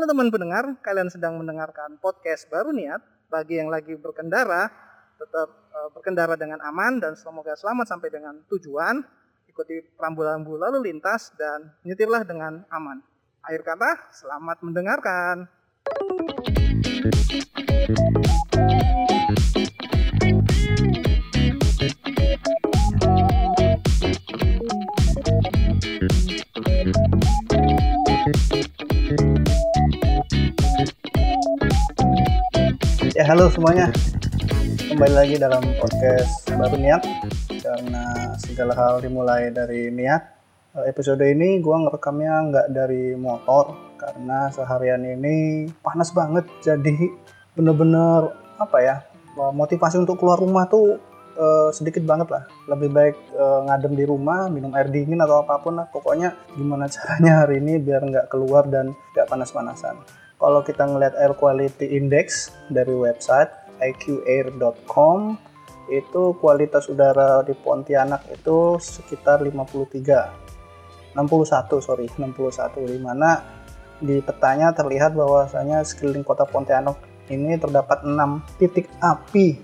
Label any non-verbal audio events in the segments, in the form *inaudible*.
Halo teman pendengar, kalian sedang mendengarkan podcast baru niat. Bagi yang lagi berkendara, tetap uh, berkendara dengan aman dan semoga selamat sampai dengan tujuan. Ikuti rambu-rambu lalu lintas dan nyetirlah dengan aman. Akhir kata, selamat mendengarkan. Ya halo semuanya, kembali lagi dalam podcast baru niat karena segala hal dimulai dari niat. Eh, Episode ini gua ngerekamnya nggak dari motor karena seharian ini panas banget jadi bener-bener apa ya motivasi untuk keluar rumah tuh eh, sedikit banget lah. Lebih baik eh, ngadem di rumah, minum air dingin atau apa pun lah. Pokoknya gimana caranya hari ini biar nggak keluar dan nggak panas-panasan kalau kita ngelihat air quality index dari website iqair.com itu kualitas udara di Pontianak itu sekitar 53 61 sorry 61 di mana di petanya terlihat bahwasanya sekeliling kota Pontianak ini terdapat 6 titik api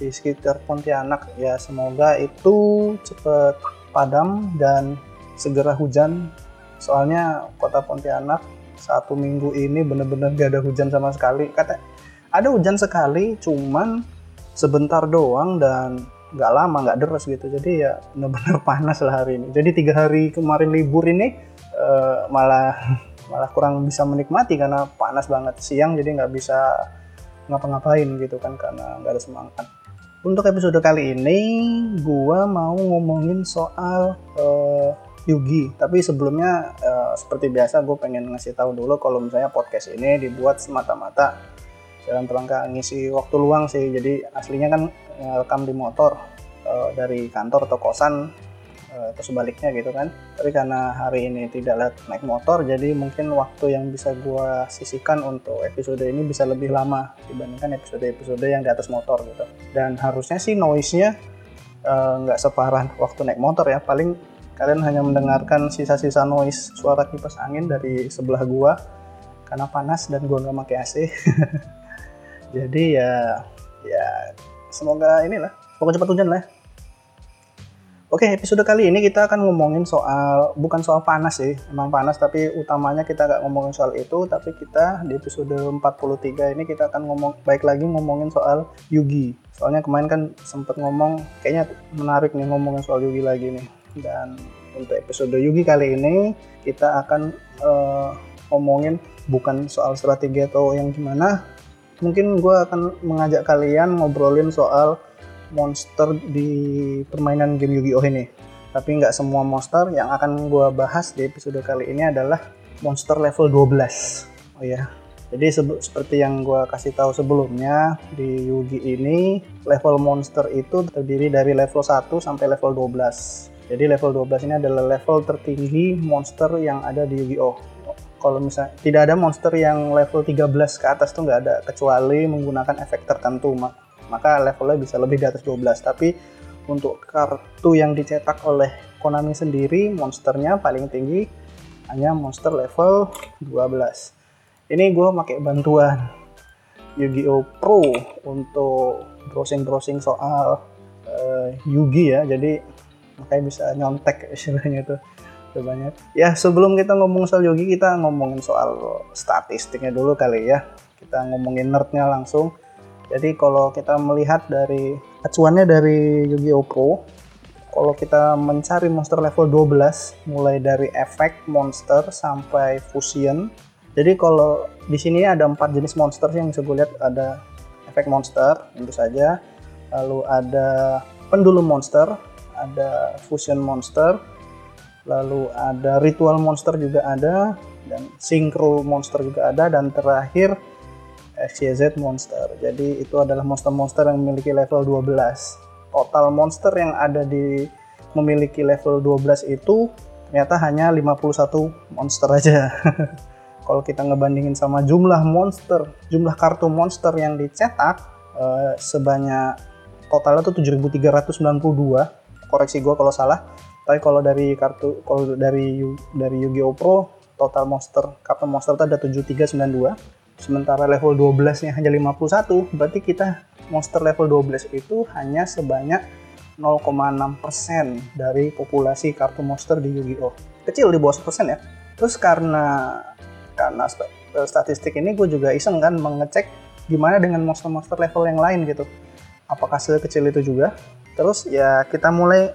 di sekitar Pontianak. Ya semoga itu cepat padam dan segera hujan. Soalnya kota Pontianak satu minggu ini bener-bener gak ada hujan sama sekali. Kata ada hujan sekali cuman sebentar doang dan nggak lama nggak deras gitu. Jadi ya bener-bener *laughs* panas lah hari ini. Jadi tiga hari kemarin libur ini eh, malah *laughs* malah kurang bisa menikmati karena panas banget siang jadi nggak bisa ngapa-ngapain gitu kan karena nggak ada semangat. Untuk episode kali ini gua mau ngomongin soal eh, Yugi. Tapi sebelumnya uh, seperti biasa gue pengen ngasih tahu dulu kalau misalnya podcast ini dibuat semata-mata dalam rangka ngisi waktu luang sih. Jadi aslinya kan rekam di motor uh, dari kantor atau kosan atau sebaliknya gitu kan. Tapi karena hari ini tidak naik motor, jadi mungkin waktu yang bisa gue sisihkan untuk episode ini bisa lebih lama dibandingkan episode-episode yang di atas motor gitu. Dan harusnya sih noise-nya nggak uh, separah waktu naik motor ya. Paling kalian hanya mendengarkan sisa-sisa noise suara kipas angin dari sebelah gua karena panas dan gua nggak pakai AC *laughs* jadi ya ya semoga inilah pokoknya cepat hujan lah. Oke, episode kali ini kita akan ngomongin soal bukan soal panas sih, emang panas tapi utamanya kita nggak ngomongin soal itu, tapi kita di episode 43 ini kita akan ngomong baik lagi ngomongin soal Yugi. Soalnya kemarin kan sempet ngomong kayaknya menarik nih ngomongin soal Yugi lagi nih dan untuk episode Yugi kali ini kita akan uh, ngomongin bukan soal strategi atau yang gimana. Mungkin gue akan mengajak kalian ngobrolin soal monster di permainan game Yu-Gi-Oh ini. Tapi nggak semua monster. Yang akan gue bahas di episode kali ini adalah monster level 12 oh ya. Jadi seperti yang gue kasih tahu sebelumnya di Yugi ini level monster itu terdiri dari level 1 sampai level 12 jadi level 12 ini adalah level tertinggi monster yang ada di Yu-Gi-Oh! Kalau misalnya tidak ada monster yang level 13 ke atas tuh nggak ada kecuali menggunakan efek tertentu maka levelnya bisa lebih di atas 12 tapi untuk kartu yang dicetak oleh Konami sendiri monsternya paling tinggi hanya monster level 12 ini gue pakai bantuan Yu-Gi-Oh! Pro untuk browsing-browsing soal uh, Yugi ya jadi makanya bisa nyontek istilahnya itu udah banyak ya sebelum kita ngomong soal yogi kita ngomongin soal statistiknya dulu kali ya. Kita ngomongin nerdnya langsung. Jadi kalau kita melihat dari acuannya dari Yu-Gi-Oh! Pro kalau kita mencari monster level 12 mulai dari efek monster sampai fusion. Jadi kalau di sini ada empat jenis monster yang bisa gue lihat. Ada efek monster tentu saja. Lalu ada pendulum monster ada fusion monster lalu ada ritual monster juga ada dan synchro monster juga ada dan terakhir XYZ monster. Jadi itu adalah monster-monster yang memiliki level 12 total monster yang ada di memiliki level 12 itu ternyata hanya 51 monster aja. *laughs* Kalau kita ngebandingin sama jumlah monster jumlah kartu monster yang dicetak eh, sebanyak totalnya tuh 7392 koreksi gue kalau salah tapi kalau dari kartu kalau dari dari Yu-Gi-Oh Pro total monster kartu monster itu ada 7392 sementara level 12 nya hanya 51 berarti kita monster level 12 itu hanya sebanyak 0,6% dari populasi kartu monster di Yu-Gi-Oh! Kecil di bawah 1% ya. Terus karena karena eh, statistik ini gue juga iseng kan mengecek gimana dengan monster-monster level yang lain gitu. Apakah sekecil itu juga? Terus ya kita mulai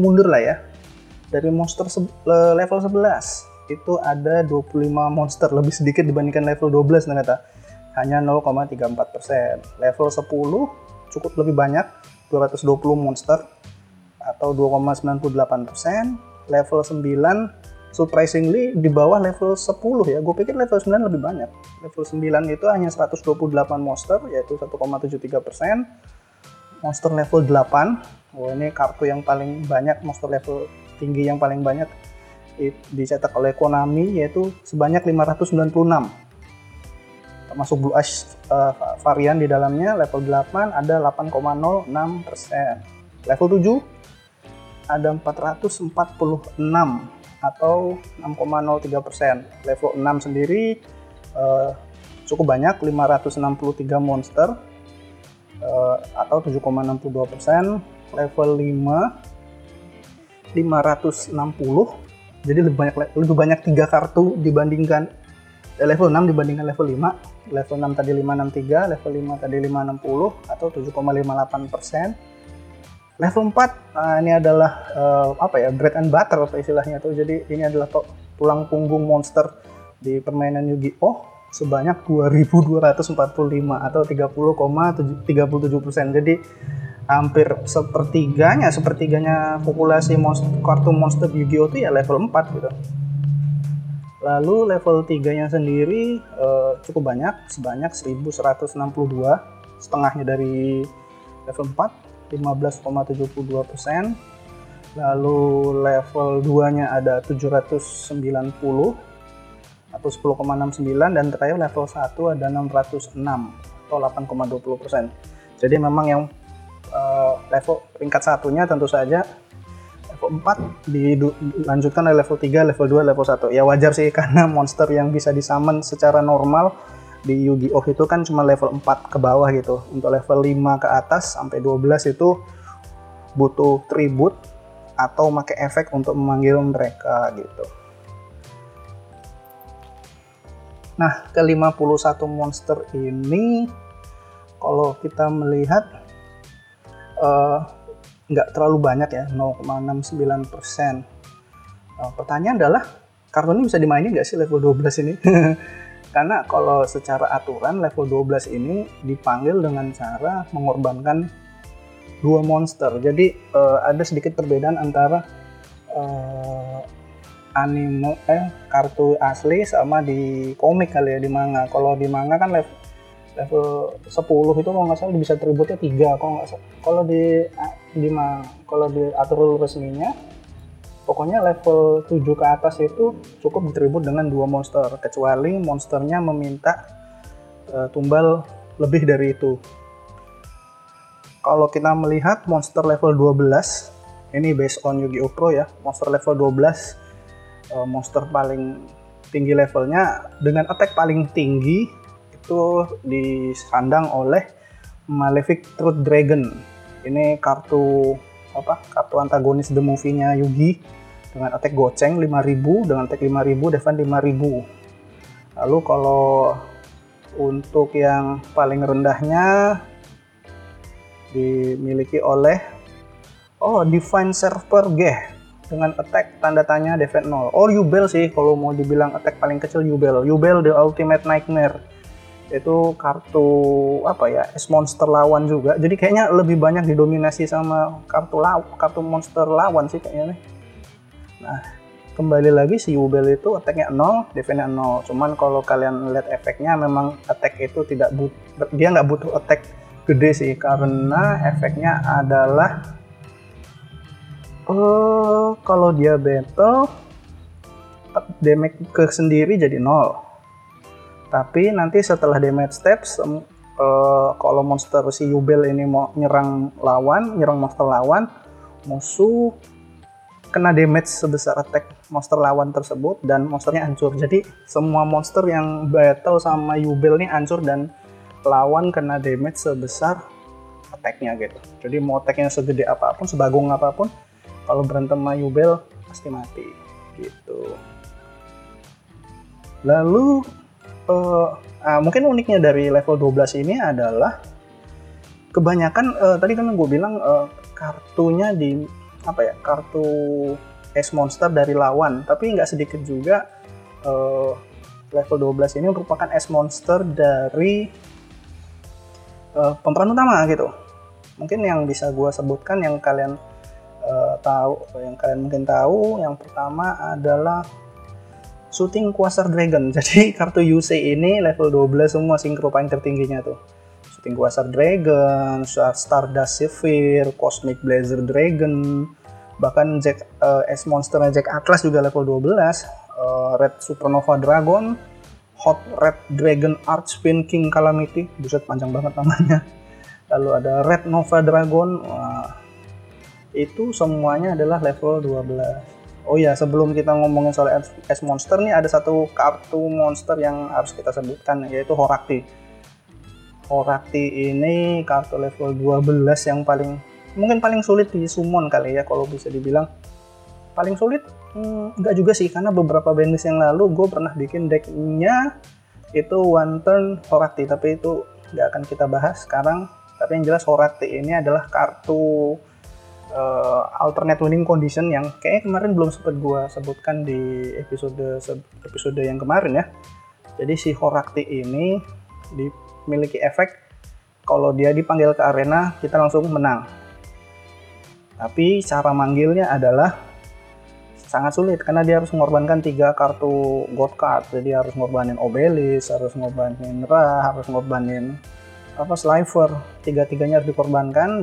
mundur lah ya. Dari monster level 11 itu ada 25 monster lebih sedikit dibandingkan level 12 ternyata. Hanya 0,34%. Level 10 cukup lebih banyak 220 monster atau 2,98 persen. Level 9 surprisingly di bawah level 10 ya. Gue pikir level 9 lebih banyak. Level 9 itu hanya 128 monster yaitu 1,73 persen. Monster level 8, oh ini kartu yang paling banyak, monster level tinggi yang paling banyak dicetak oleh Konami yaitu sebanyak 596 termasuk Blue Ash uh, varian di dalamnya level 8 ada 8,06 persen. Level 7 ada 446 atau 6,03 persen. Level 6 sendiri uh, cukup banyak 563 monster uh, atau 7,62 persen level 5 560 jadi lebih banyak lebih banyak tiga kartu dibandingkan level 6 dibandingkan level 5 level 6 tadi 563 level 5 tadi 560 atau 7,58 persen. Level 4 nah ini adalah uh, apa ya bread and butter istilahnya tuh. Jadi ini adalah tulang punggung monster di permainan Yu-Gi-Oh sebanyak 2245 atau 30,37 persen. Jadi hampir sepertiganya sepertiganya populasi monster, kartu monster Yu-Gi-Oh! itu ya level 4 gitu. Lalu level 3-nya sendiri uh, cukup banyak, sebanyak 1162, setengahnya dari level 4, 15,72 persen. Lalu level 2-nya ada 790 atau 10,69 dan terakhir level 1 ada 606 atau 8,20 persen. Jadi memang yang uh, level ringkat satunya tentu saja level 4 dilanjutkan oleh level 3, level 2, level 1. Ya wajar sih *laughs* karena monster yang bisa disummon secara normal di Yu-Gi-Oh itu kan cuma level 4 ke bawah gitu. Untuk level 5 ke atas sampai 12 itu butuh tribut atau pakai efek untuk memanggil mereka gitu. Nah, ke 51 monster ini kalau kita melihat uh, nggak terlalu banyak ya 0,69 persen. Uh, pertanyaan adalah kartu ini bisa dimainin nggak sih level 12 ini? *laughs* Karena kalau secara aturan level 12 ini dipanggil dengan cara mengorbankan dua monster. Jadi uh, ada sedikit perbedaan antara uh, anime eh kartu asli sama di komik kali ya di manga. Kalau di manga kan level level 10 itu kalau nggak salah bisa tributnya tiga kalau nggak salah kalau di di kalau di aturan resminya pokoknya level 7 ke atas itu cukup ditribut dengan dua monster kecuali monsternya meminta uh, tumbal lebih dari itu kalau kita melihat monster level 12 ini based on Yu-Gi-Oh! Pro ya monster level 12 uh, monster paling tinggi levelnya dengan attack paling tinggi itu disandang oleh Malefic Truth Dragon. Ini kartu apa? Kartu antagonis the movie-nya Yugi dengan attack goceng 5000 dengan attack 5000 defense 5000. Lalu kalau untuk yang paling rendahnya dimiliki oleh oh Divine Server G dengan attack tanda tanya defense 0. Oh Yubel sih kalau mau dibilang attack paling kecil Yubel. Yubel the ultimate nightmare. Itu kartu apa ya es monster lawan juga. Jadi kayaknya lebih banyak didominasi sama kartu law kartu monster lawan sih kayaknya nih. Nah kembali lagi si Yubel itu attacknya 0 defense-nya 0 cuman kalau kalian lihat efeknya memang attack itu tidak but dia nggak butuh attack gede sih. Karena efeknya adalah uh, kalau dia battle damage ke sendiri jadi 0 tapi nanti setelah damage steps uh, kalau monster si Yubel ini mau nyerang lawan nyerang monster lawan musuh kena damage sebesar attack monster lawan tersebut dan monsternya hancur. Jadi semua monster yang battle sama Yubel nih hancur dan lawan kena damage sebesar attacknya gitu. Jadi mau attacknya segede apa pun, sebagung apa pun, kalau berantem sama pasti mati. Gitu. Lalu uh, mungkin uniknya dari level 12 ini adalah kebanyakan uh, tadi kan gue bilang uh, kartunya di apa ya kartu es monster dari lawan. Tapi nggak sedikit juga uh, level 12 ini merupakan es monster dari uh, pemeran utama gitu. Mungkin yang bisa gue sebutkan yang kalian uh, tahu yang kalian mungkin tahu yang pertama adalah shooting Quasar Dragon. *laughs* Jadi kartu UC ini level 12 semua sinkro paling tertingginya tuh. Shooting Quasar Dragon Stardust Severe Cosmic Blazer Dragon bahkan Jack uh, S Monster Jack Atlas juga level 12 uh, eh, Red Supernova Dragon Hot Red Dragon Archfiend King Calamity. Buset panjang banget namanya. Lalu ada Red Nova Dragon uh, itu semuanya adalah level 12 oh ya sebelum kita ngomongin soal S Monster nih ada satu kartu monster yang harus kita sebutkan yaitu Horakti. Horakti ini kartu level 12 yang paling mungkin paling sulit di summon kali ya kalau bisa dibilang. Paling sulit hmm, enggak juga sih karena beberapa bandis yang lalu gue pernah bikin decknya itu one turn Horakti tapi itu nggak akan kita bahas sekarang. Tapi yang jelas Horakti ini adalah kartu uh, alternate winning condition yang kayaknya kemarin belum sempat gue sebutkan di episode episode yang kemarin ya jadi si Horakti ini dimiliki efek kalau dia dipanggil ke arena kita langsung menang tapi cara manggilnya adalah sangat sulit karena dia harus mengorbankan tiga kartu god card. Jadi harus ngorbanin Obelis, harus ngorbanin Ra, harus ngorbanin apa Sliver. Tiga-tiganya harus dikorbankan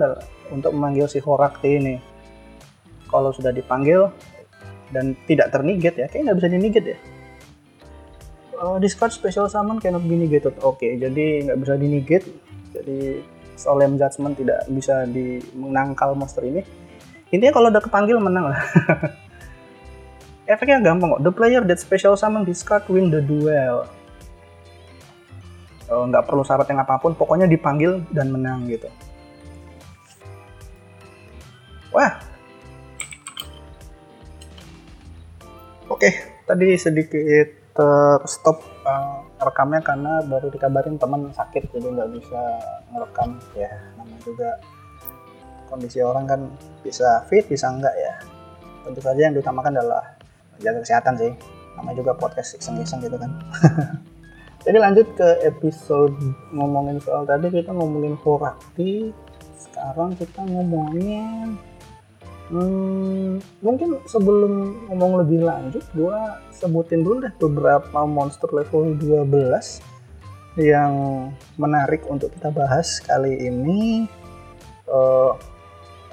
untuk memanggil si Horakti ini. Kalau sudah dipanggil dan tidak terniget ya, kayaknya nggak bisa diniget ya. Uh, discard special summon cannot be negated. Oke, okay, jadi nggak bisa diniget. Jadi Solemn Judgment tidak bisa dimenangkal monster ini intinya kalau udah kepanggil menang lah *laughs* efeknya gampang kok the player that special summon discard win the duel oh, nggak perlu syarat yang apa pun pokoknya dipanggil dan menang gitu wah. Oke tadi sedikit stop uh, rekamnya karena baru dikabarin teman sakit jadi nggak bisa ngerekam. Ya namanya juga kondisi orang kan bisa fit bisa enggak ya. Tentu saja yang diutamakan adalah jaga kesehatan sih. Namanya juga podcast iseng-iseng gitu kan. *laughs* Jadi lanjut ke episode ngomongin soal tadi kita ngomongin Horakti. Sekarang kita ngomongin hmm, mungkin sebelum ngomong lebih lanjut gua sebutin dulu deh beberapa monster level 12 yang menarik untuk kita bahas kali ini uh,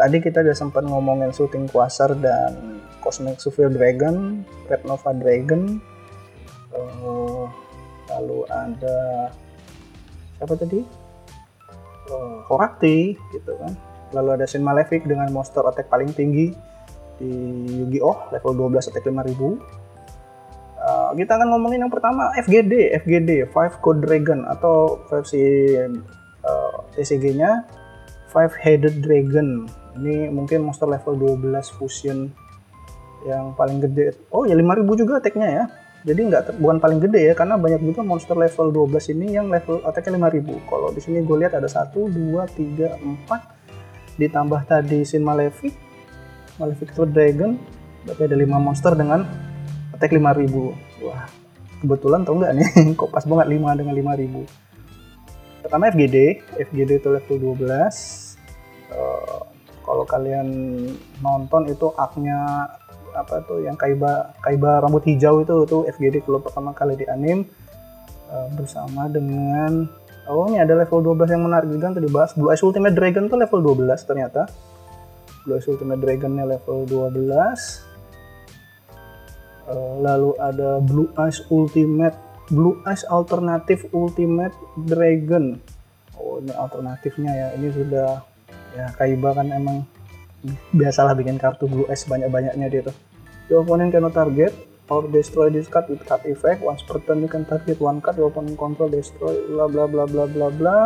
tadi kita udah sempat ngomongin shooting Quasar dan Cosmic Super Dragon, Red Nova Dragon, uh, lalu ada siapa tadi? Uh, Horakti gitu kan. Lalu ada Sin Malefic dengan monster attack paling tinggi di Yu-Gi-Oh! Level 12 attack 5000. Uh, kita akan ngomongin yang pertama FGD, FGD Five Code Dragon atau versi uh, TCG-nya Five Headed Dragon. Ini mungkin monster level 12 fusion yang paling gede. Oh ya 5000 juga attack-nya ya. Jadi nggak bukan paling gede ya karena banyak juga monster level 12 ini yang level attack-nya 5000 kalau di sini gue lihat ada 1 2 3 4 ditambah tadi Sin Malefic Malefic Third Dragon berarti ada 5 monster dengan attack 5000 wah kebetulan tau nggak nih *laughs* kok pas banget 5 dengan 5000 pertama FGD FGD itu level 12 uh, kalau kalian nonton itu aknya apa tuh yang kaiba kaiba rambut hijau itu tuh FGD kalau pertama kali di anim uh, bersama dengan oh ini ada level 12 yang menarik juga tadi bahas Blue Eyes Ultimate Dragon tuh level 12 ternyata. Blue Eyes Ultimate Dragonnya level 12 uh, eh, lalu ada Blue Eyes Ultimate Blue Eyes Alternative Ultimate Dragon. Oh ini alternatifnya ya. Ini sudah ya Kaiba kan emang biasalah bikin kartu blue eyes banyak-banyaknya dia tuh. Your opponent cannot target or destroy this card with card effect once per turn you can target one card your opponent control destroy bla bla bla bla bla bla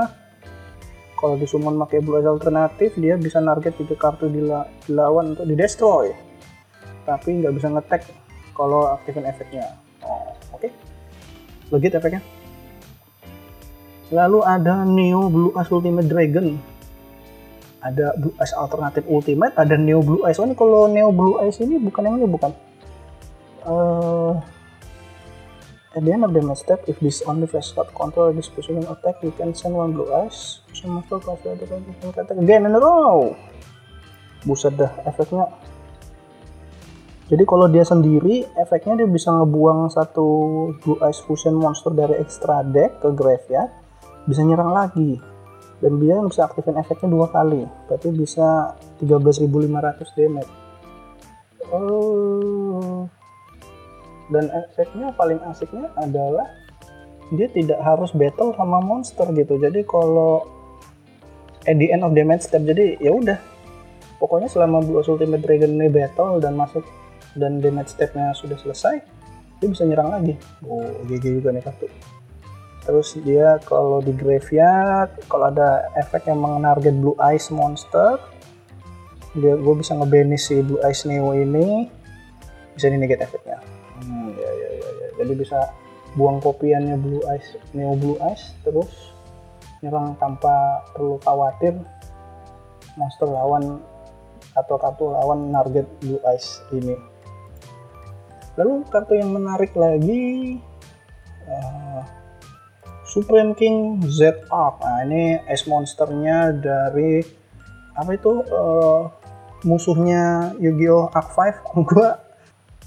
kalau di summon pakai blue eyes alternatif dia bisa target tiga kartu di lawan untuk di destroy tapi nggak bisa ngetek kalau aktifin efeknya oh, oke okay. legit efeknya lalu ada Neo Blue Eyes Ultimate Dragon ada Blue Eyes alternatif Ultimate, ada Neo Blue Eyes. Oh ini kalau Neo Blue Eyes ini bukan yang ini bukan. Uh, at the end of the match step, if this only face card control this position attack, you can send one Blue Eyes. Some monster plus the attack again in a row. Buset dah efeknya. Jadi kalau dia sendiri, efeknya dia bisa ngebuang satu Blue Eyes Fusion monster dari extra deck ke graveyard, bisa nyerang lagi dan dia bisa aktifin efeknya dua kali berarti bisa 13.500 damage oh dan efeknya paling asiknya adalah dia tidak harus battle sama monster gitu. Jadi kalau at the end of damage step jadi ya udah. Pokoknya selama Blue Ultimate Dragon ini battle dan masuk dan damage stepnya sudah selesai dia bisa nyerang lagi. Oh GG juga nih kartu terus dia kalau di graveyard kalau ada efek yang menarget blue eyes monster dia gue bisa ngebanis si blue eyes neo ini. Bisa di negate efeknya jadi bisa buang kopiannya blue eyes neo blue eyes terus nyerang tanpa perlu khawatir monster lawan atau kartu lawan target blue eyes ini lalu kartu yang menarik lagi uh, Supreme King Z Arc. Nah, ini es monsternya dari apa itu uh, musuhnya Yu-Gi-Oh! Arc 5. *laughs* Gua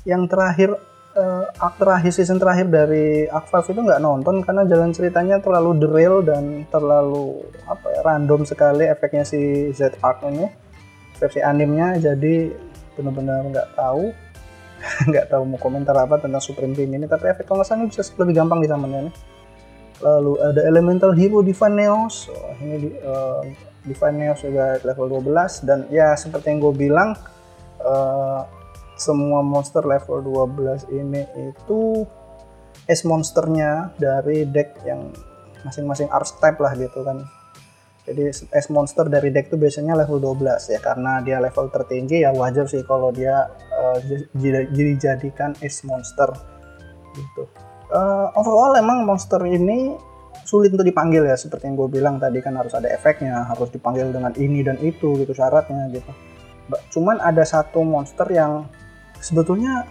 yang terakhir uh, terakhir season terakhir dari 5 itu nggak nonton karena jalan ceritanya terlalu derail dan terlalu apa ya random sekali efeknya si Z Arc ini. Versi animnya jadi benar-benar nggak tahu. *laughs* Nggak tahu mau komentar apa tentang Supreme King ini tapi efek kalau bisa lebih gampang di nih lalu ada elemental hero Divine Neos oh, ini di, uh, Divine Neos juga level 12 dan ya seperti yang gue bilang uh, semua monster level 12 ini itu S monsternya dari deck yang masing-masing archetype lah gitu kan. Jadi S monster dari deck itu biasanya level 12 ya karena dia level tertinggi ya wajar sih kalau dia uh, dijadikan S monster gitu. Uh, overall emang monster ini sulit untuk dipanggil ya seperti yang gue bilang tadi kan harus ada efeknya harus dipanggil dengan ini dan itu gitu syaratnya gitu. Cuman ada satu monster yang sebetulnya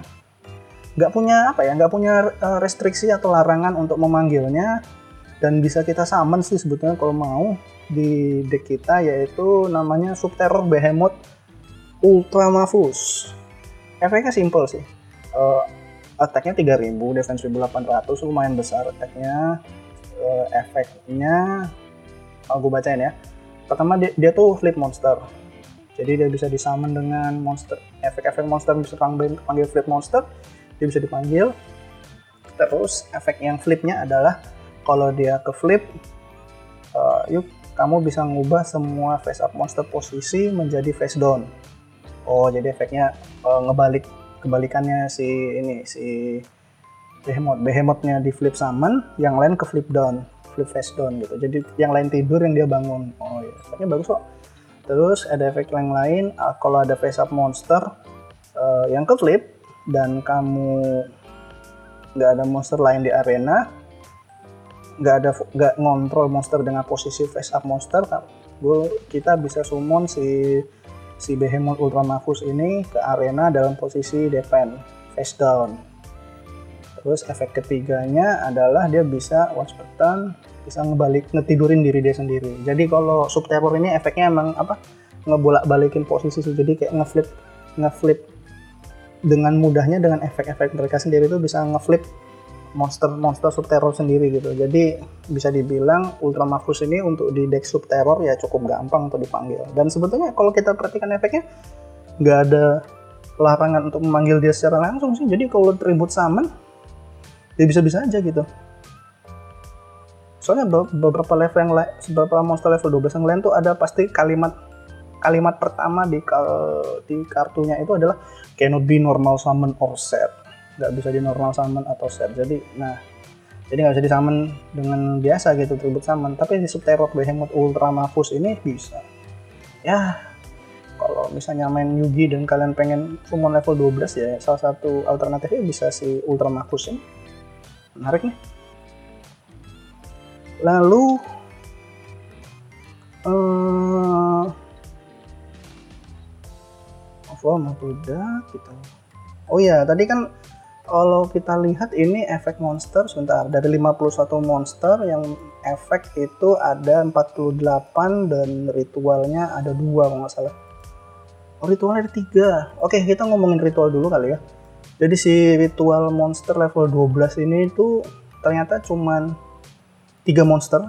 nggak punya apa ya nggak punya uh, restriksi atau larangan untuk memanggilnya dan bisa kita summon sih sebetulnya kalau mau di deck kita yaitu namanya Subterror Behemoth Ultramafus efeknya simple sih uh, attack-nya 3000, defense 1800, lumayan besar attack-nya. Uh, efeknya, kalau gue bacain ya. Pertama dia, dia tuh flip monster. Jadi dia bisa disummon dengan monster, efek-efek monster bisa panggil, panggil flip monster, dia bisa dipanggil. Terus efek yang flipnya adalah kalau dia ke flip, uh, yuk kamu bisa ngubah semua face up monster posisi menjadi face down. Oh, jadi efeknya uh, ngebalik kebalikannya si ini si behemoth. Behemothnya di flip summon yang lain ke flip down flip face down gitu. Jadi yang lain tidur yang dia bangun. Oh ya efeknya bagus kok terus ada efek yang lain uh, kalau ada face up monster uh, yang ke flip dan kamu nggak ada monster lain di arena nggak ada nggak ngontrol monster dengan posisi face up monster gue kita bisa summon si si Behemoth Ultramafus ini ke arena dalam posisi defend face down. Terus efek ketiganya adalah dia bisa turn bisa ngebalik ngetidurin diri dia sendiri. Jadi kalau subterror ini efeknya emang apa ngebolak-balikin posisi jadi kayak ngeflip ngeflip dengan mudahnya dengan efek-efek mereka sendiri itu bisa ngeflip monster-monster subterror sendiri gitu. Jadi bisa dibilang Ultramafus ini untuk di deck subterror ya cukup gampang untuk dipanggil. Dan sebetulnya kalau kita perhatikan efeknya nggak ada larangan untuk memanggil dia secara langsung sih. Jadi kalau tribute summon ya bisa-bisa aja gitu. Soalnya beberapa level yang beberapa monster level 12 yang lain tuh ada pasti kalimat kalimat pertama di di kartunya itu adalah cannot be normal summon or set. Nggak bisa di normal summon atau set. Jadi nah jadi nggak bisa di summon dengan biasa gitu tribut summon. Tapi di Subterok Behemoth Ultra Mafus ini bisa. Ya kalau misalnya main Yugi dan kalian pengen summon level 12 ya salah satu alternatifnya bisa si Ultra Mafus ini. Menarik nih lalu uh, overall udah kita oh ya tadi kan kalau kita lihat ini efek monster sebentar dari 51 monster yang efek itu ada 48 dan ritualnya ada dua kalau nggak salah. Oh ritualnya ada tiga. Oke kita ngomongin ritual dulu kali ya. Jadi si ritual monster level 12 ini itu ternyata cuman tiga monster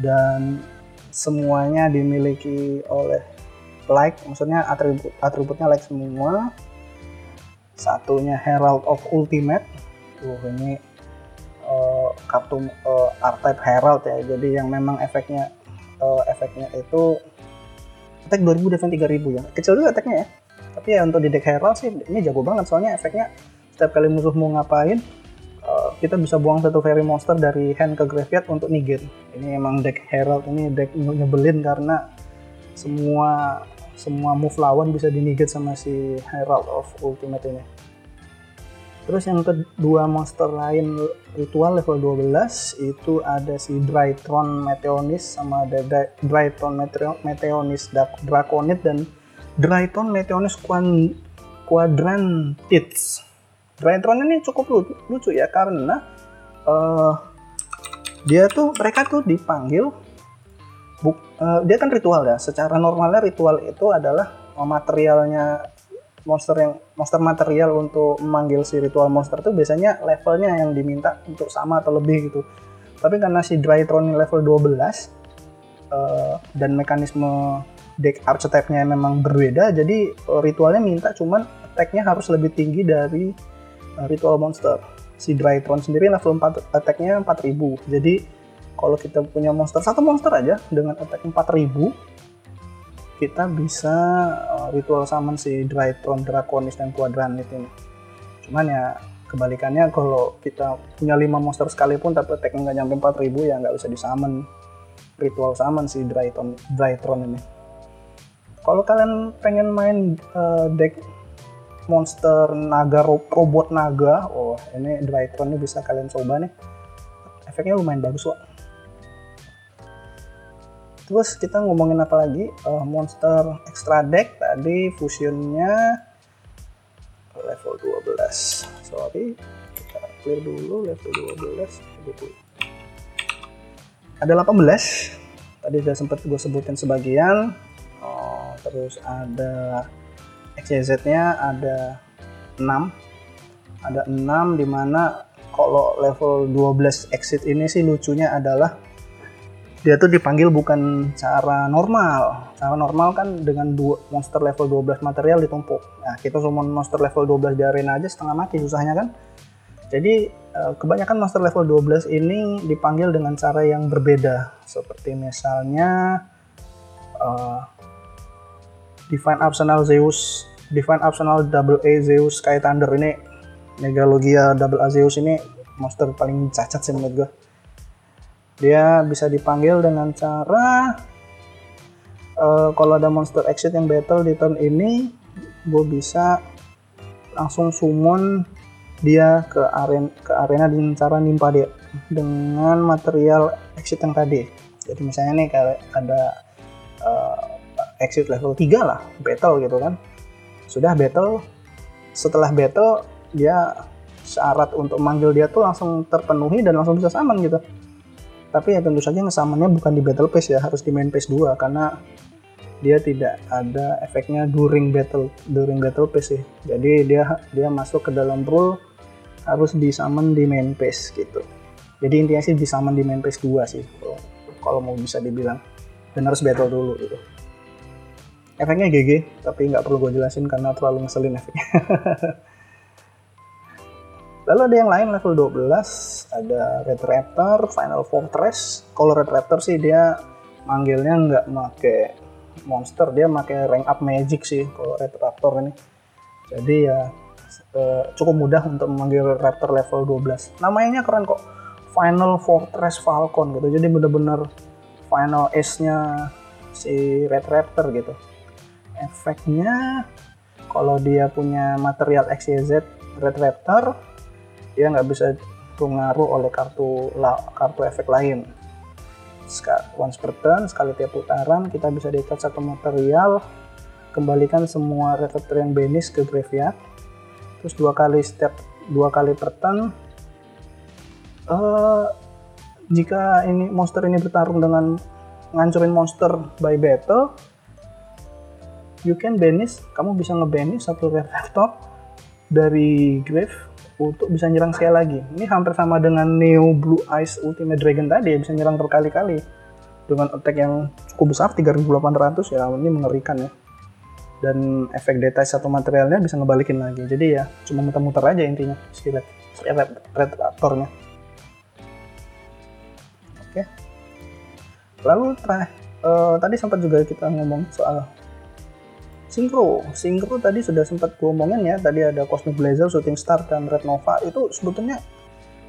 dan semuanya dimiliki oleh like maksudnya atribut atributnya like semua. Satunya Herald of Ultimate. Tuh ini uh, kartu uh, archetype Herald ya. Jadi yang memang efeknya uh, efeknya itu attack 2000 defense 3000 ya. Kecil juga attacknya ya. Tapi ya untuk di deck Herald sih ini jago banget. Soalnya efeknya setiap kali musuh mau ngapain kita bisa buang satu fairy monster dari hand ke graveyard untuk negate ini emang deck Herald ini deck nyebelin karena semua semua move lawan bisa dinegate sama si Herald of Ultimate ini. Terus yang kedua monster lain ritual level 12 itu ada si Drytron Meteonis sama ada Drytron Meteonis Draconid dan Drytron Meteonis Quadrantits Drytron ini cukup lucu, lucu ya karena uh, dia tuh mereka tuh dipanggil buk, uh, dia kan ritual ya secara normalnya ritual itu adalah materialnya monster yang monster material untuk memanggil si ritual monster itu biasanya levelnya yang diminta untuk sama atau lebih gitu. Tapi karena si Drytron level 12 uh, eh, dan mekanisme deck archetype-nya memang berbeda jadi ritualnya minta cuman attack-nya harus lebih tinggi dari ritual monster si Drytron sendiri level 4 attack-nya 4000 jadi kalau kita punya monster satu monster aja dengan attack 4000 kita bisa uh, ritual summon si Drytron, Draconis, dan Quadranit ini. Cuman ya kebalikannya kalau kita punya 5 monster sekalipun tapi attack nggak nyampe 4000 ya nggak bisa disummon ritual summon si Drytron, Drytron ini. Kalau kalian pengen main uh, deck monster naga robot naga, oh ini Drytron ini bisa kalian coba nih. Efeknya lumayan bagus kok terus kita ngomongin apa lagi? Uh, monster extra deck tadi fusionnya level 12 sorry kita clear dulu level 12 ada 18 tadi sudah sempat gue sebutin sebagian. Oh, terus ada XYZ nya ada 6 ada 6 di mana kalau level 12 exit ini sih lucunya adalah dia tuh dipanggil bukan cara normal. Cara normal kan dengan dua monster level 12 material ditumpuk. Nah, kita summon monster level 12 di arena aja setengah mati susahnya kan. Jadi eh, kebanyakan monster level 12 ini dipanggil dengan cara yang berbeda. Seperti misalnya uh, Divine Arsenal Zeus, Divine Arsenal Double A Zeus Sky Thunder ini. Megalogia Double A Zeus ini monster paling cacat sih menurut gue dia bisa dipanggil dengan cara uh, kalau ada monster exit yang battle di turn ini gue bisa langsung summon dia ke arena ke arena dengan cara nimpa dia dengan material exit yang tadi. Jadi misalnya nih kayak ada uh, exit level 3 lah battle gitu kan. Sudah battle. Setelah battle dia syarat untuk manggil dia tuh langsung terpenuhi dan langsung bisa saman gitu. Tapi ya tentu saja ngesamannya bukan di battle pass ya harus di main pass 2 karena dia tidak ada efeknya during battle during battle sih. Jadi dia dia masuk ke dalam rule harus di summon di main pass gitu. Jadi intinya sih di summon di main pass 2 sih kalau mau bisa dibilang. Dan harus battle dulu gitu efeknya GG tapi nggak perlu gue jelasin karena terlalu ngeselin efeknya. *laughs* Lalu ada yang lain level 12, ada Red Raptor, Final Fortress. Kalau Red Raptor sih dia manggilnya nggak make monster dia pakai rank up magic sih kalau Red Raptor ini. Jadi ya eh, cukup mudah untuk memanggil Raptor level 12 namanya keren kok Final Fortress Falcon gitu. Jadi bener-bener final ace-nya si Red Raptor gitu efeknya kalau dia punya material XYZ Red Raptor dia nggak bisa pengaruh oleh kartu kartu efek lain. Once per turn sekali tiap putaran kita bisa diikat satu material kembalikan semua reflector yang banish ke graveyard. Terus dua kali setiap dua kali per turn uh, jika ini monster ini bertarung dengan ngancurin monster by battle you can banish kamu bisa ngebanish satu reflector *laughs* dari grave untuk bisa nyerang sekali lagi. Ini hampir sama dengan Neo Blue Eyes Ultimate Dragon tadi, bisa nyerang berkali-kali. Dengan attack yang cukup besar, 3800 ya, ini mengerikan ya. Dan efek detail satu materialnya bisa ngebalikin lagi. Jadi ya, cuma muter-muter aja intinya, si red, red, red aktornya. Oke. Lalu terakhir, uh, tadi sempat juga kita ngomong soal Synchro, Synchro tadi sudah sempat gue omongin ya, tadi ada Cosmic Blazer, Shooting Star, dan Red Nova itu sebetulnya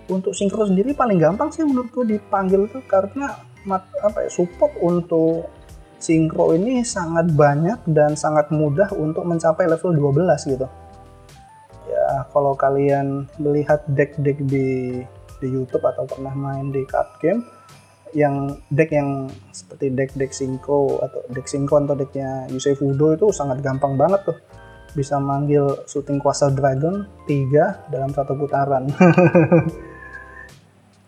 untuk Synchro sendiri paling gampang sih menurut gue dipanggil tuh karena mat, apa ya, support untuk Synchro ini sangat banyak dan sangat mudah untuk mencapai level 12 gitu. Ya kalau kalian melihat deck-deck di di YouTube atau pernah main di card game, yang deck yang seperti deck deck Synchro atau deck Synchro atau decknya Yusei Fudo itu sangat gampang banget tuh. Bisa manggil shooting kuasa dragon 3 dalam satu putaran. *laughs*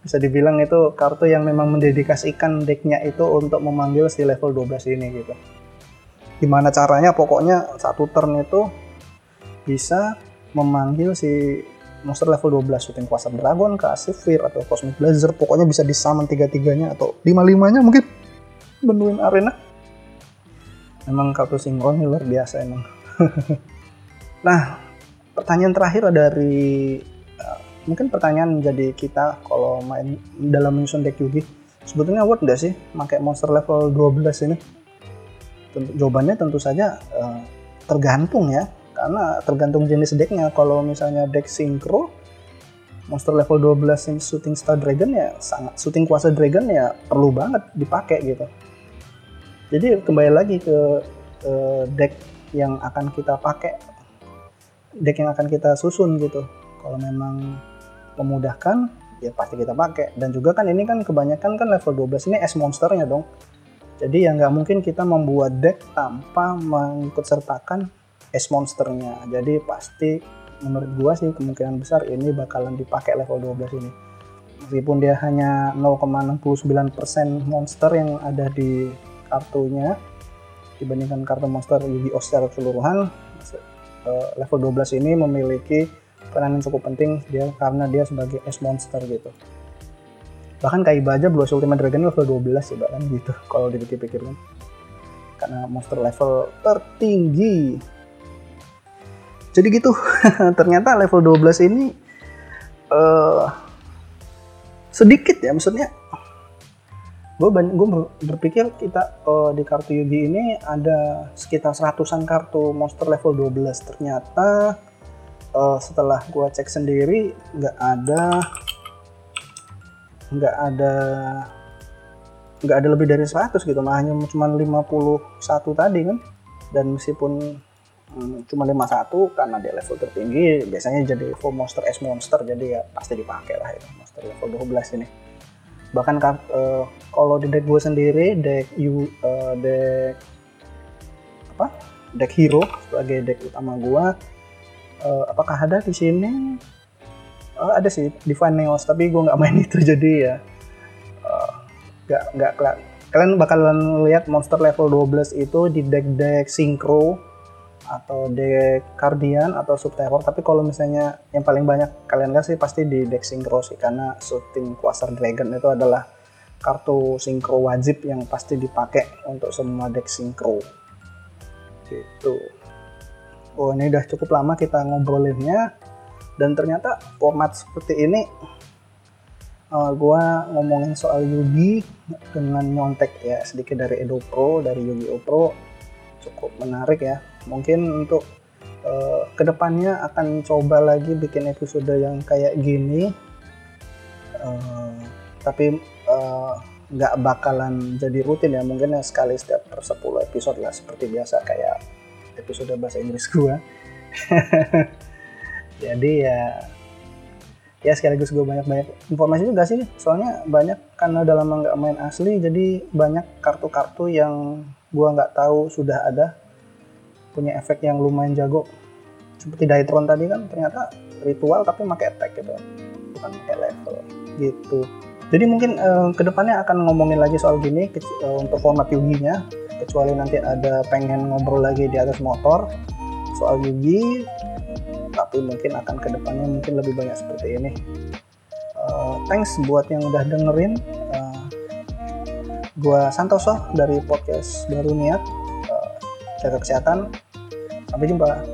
Bisa dibilang itu kartu yang memang mendedikasikan decknya itu untuk memanggil si level 12 ini gitu. Gimana caranya? Pokoknya satu turn itu bisa memanggil si monster level 12 shooting kuasa dragon ke Asifir atau cosmic blazer pokoknya bisa disaman tiga-tiganya atau lima-limanya mungkin. Benuin arena. Emang kartu sinkron luar biasa emang. *laughs* Nah pertanyaan terakhir dari uh, mungkin pertanyaan menjadi kita kalau main dalam menyusun deck Yugi. Sebetulnya worth nggak sih pakai monster level 12 ini? Tentu, jawabannya tentu saja uh, tergantung ya karena tergantung jenis decknya. Kalau misalnya deck synchro monster level 12 yang shooting star dragon ya sangat shooting kuasa dragon ya perlu banget dipakai gitu. Jadi kembali lagi ke uh, deck yang akan kita pakai deck yang akan kita susun gitu. Kalau memang memudahkan ya pasti kita pakai. Dan juga kan ini kan kebanyakan kan level 12 ini S monsternya dong. Jadi ya nggak mungkin kita membuat deck tanpa mengikut sertakan es monsternya. Jadi pasti menurut gua sih kemungkinan besar ini bakalan dipakai level 12 ini. Meskipun dia hanya 0,69% monster yang ada di kartunya dibandingkan kartu monster Yu-Gi-Oh! secara keseluruhan eh, level 12 ini memiliki peran yang cukup penting dia karena dia sebagai S monster gitu. Bahkan kayak aja Blue Ultimate Dragon level 12 ya bahkan gitu *laughs* kalau dipikir-pikir kan karena monster level tertinggi jadi gitu. *laughs* Ternyata level 12 ini uh, sedikit ya maksudnya gue gue berpikir kita uh, di kartu Yugi ini ada sekitar seratusan kartu monster level 12 ternyata uh, setelah gue cek sendiri nggak ada nggak ada nggak ada lebih dari 100 gitu nah hanya cuma 51 tadi kan? Dan meskipun hmm, cuma 51 karena dia level tertinggi biasanya jadi full monster S monster jadi ya pasti dipakai lah itu monster level 12 ini. Bahkan uh, kalau di deck gue sendiri deck U uh, deck apa? Deck hero sebagai deck utama gue uh, apakah ada di sini? Uh, ada sih Divine Neos tapi gue nggak main *laughs* itu jadi ya nggak uh, nggak kalian bakalan lihat monster level 12 itu di deck-deck synchro atau deck Guardian atau Subterror tapi kalau misalnya yang paling banyak kalian lihat sih pasti di deck Synchro sih karena shooting Quasar Dragon itu adalah kartu Synchro wajib yang pasti dipakai untuk semua deck Synchro. Gitu. Oh ini udah cukup lama kita ngobrolinnya dan ternyata format seperti ini uh, gua ngomongin soal Yugi dengan nyontek ya sedikit dari Edo Pro dari Yugi Pro. Cukup menarik ya mungkin untuk uh, ke depannya akan coba lagi bikin episode yang kayak gini. Uh, tapi nggak uh, bakalan jadi rutin ya. Mungkin ya sekali setiap per 10 episode lah seperti biasa kayak episode bahasa Inggris gua. *laughs* Jadi ya ya sekaligus gue banyak-banyak informasi juga sih. Soalnya banyak karena dalam nggak main asli jadi banyak kartu-kartu yang gue nggak tahu sudah ada punya efek yang lumayan jago. Seperti Daitron tadi kan ternyata ritual tapi pakai attack gitu. Bukan pakai level gitu. Jadi mungkin uh, ke depannya akan ngomongin lagi soal gini uh, untuk format Yugi-nya. Kecuali nanti ada pengen ngobrol lagi di atas motor soal Yugi tapi mungkin akan ke depannya mungkin lebih banyak seperti ini. Uh, thanks buat yang udah dengerin. Uh, gua Santoso dari podcast baru niat. Uh, jaga kesehatan 啊，北京保。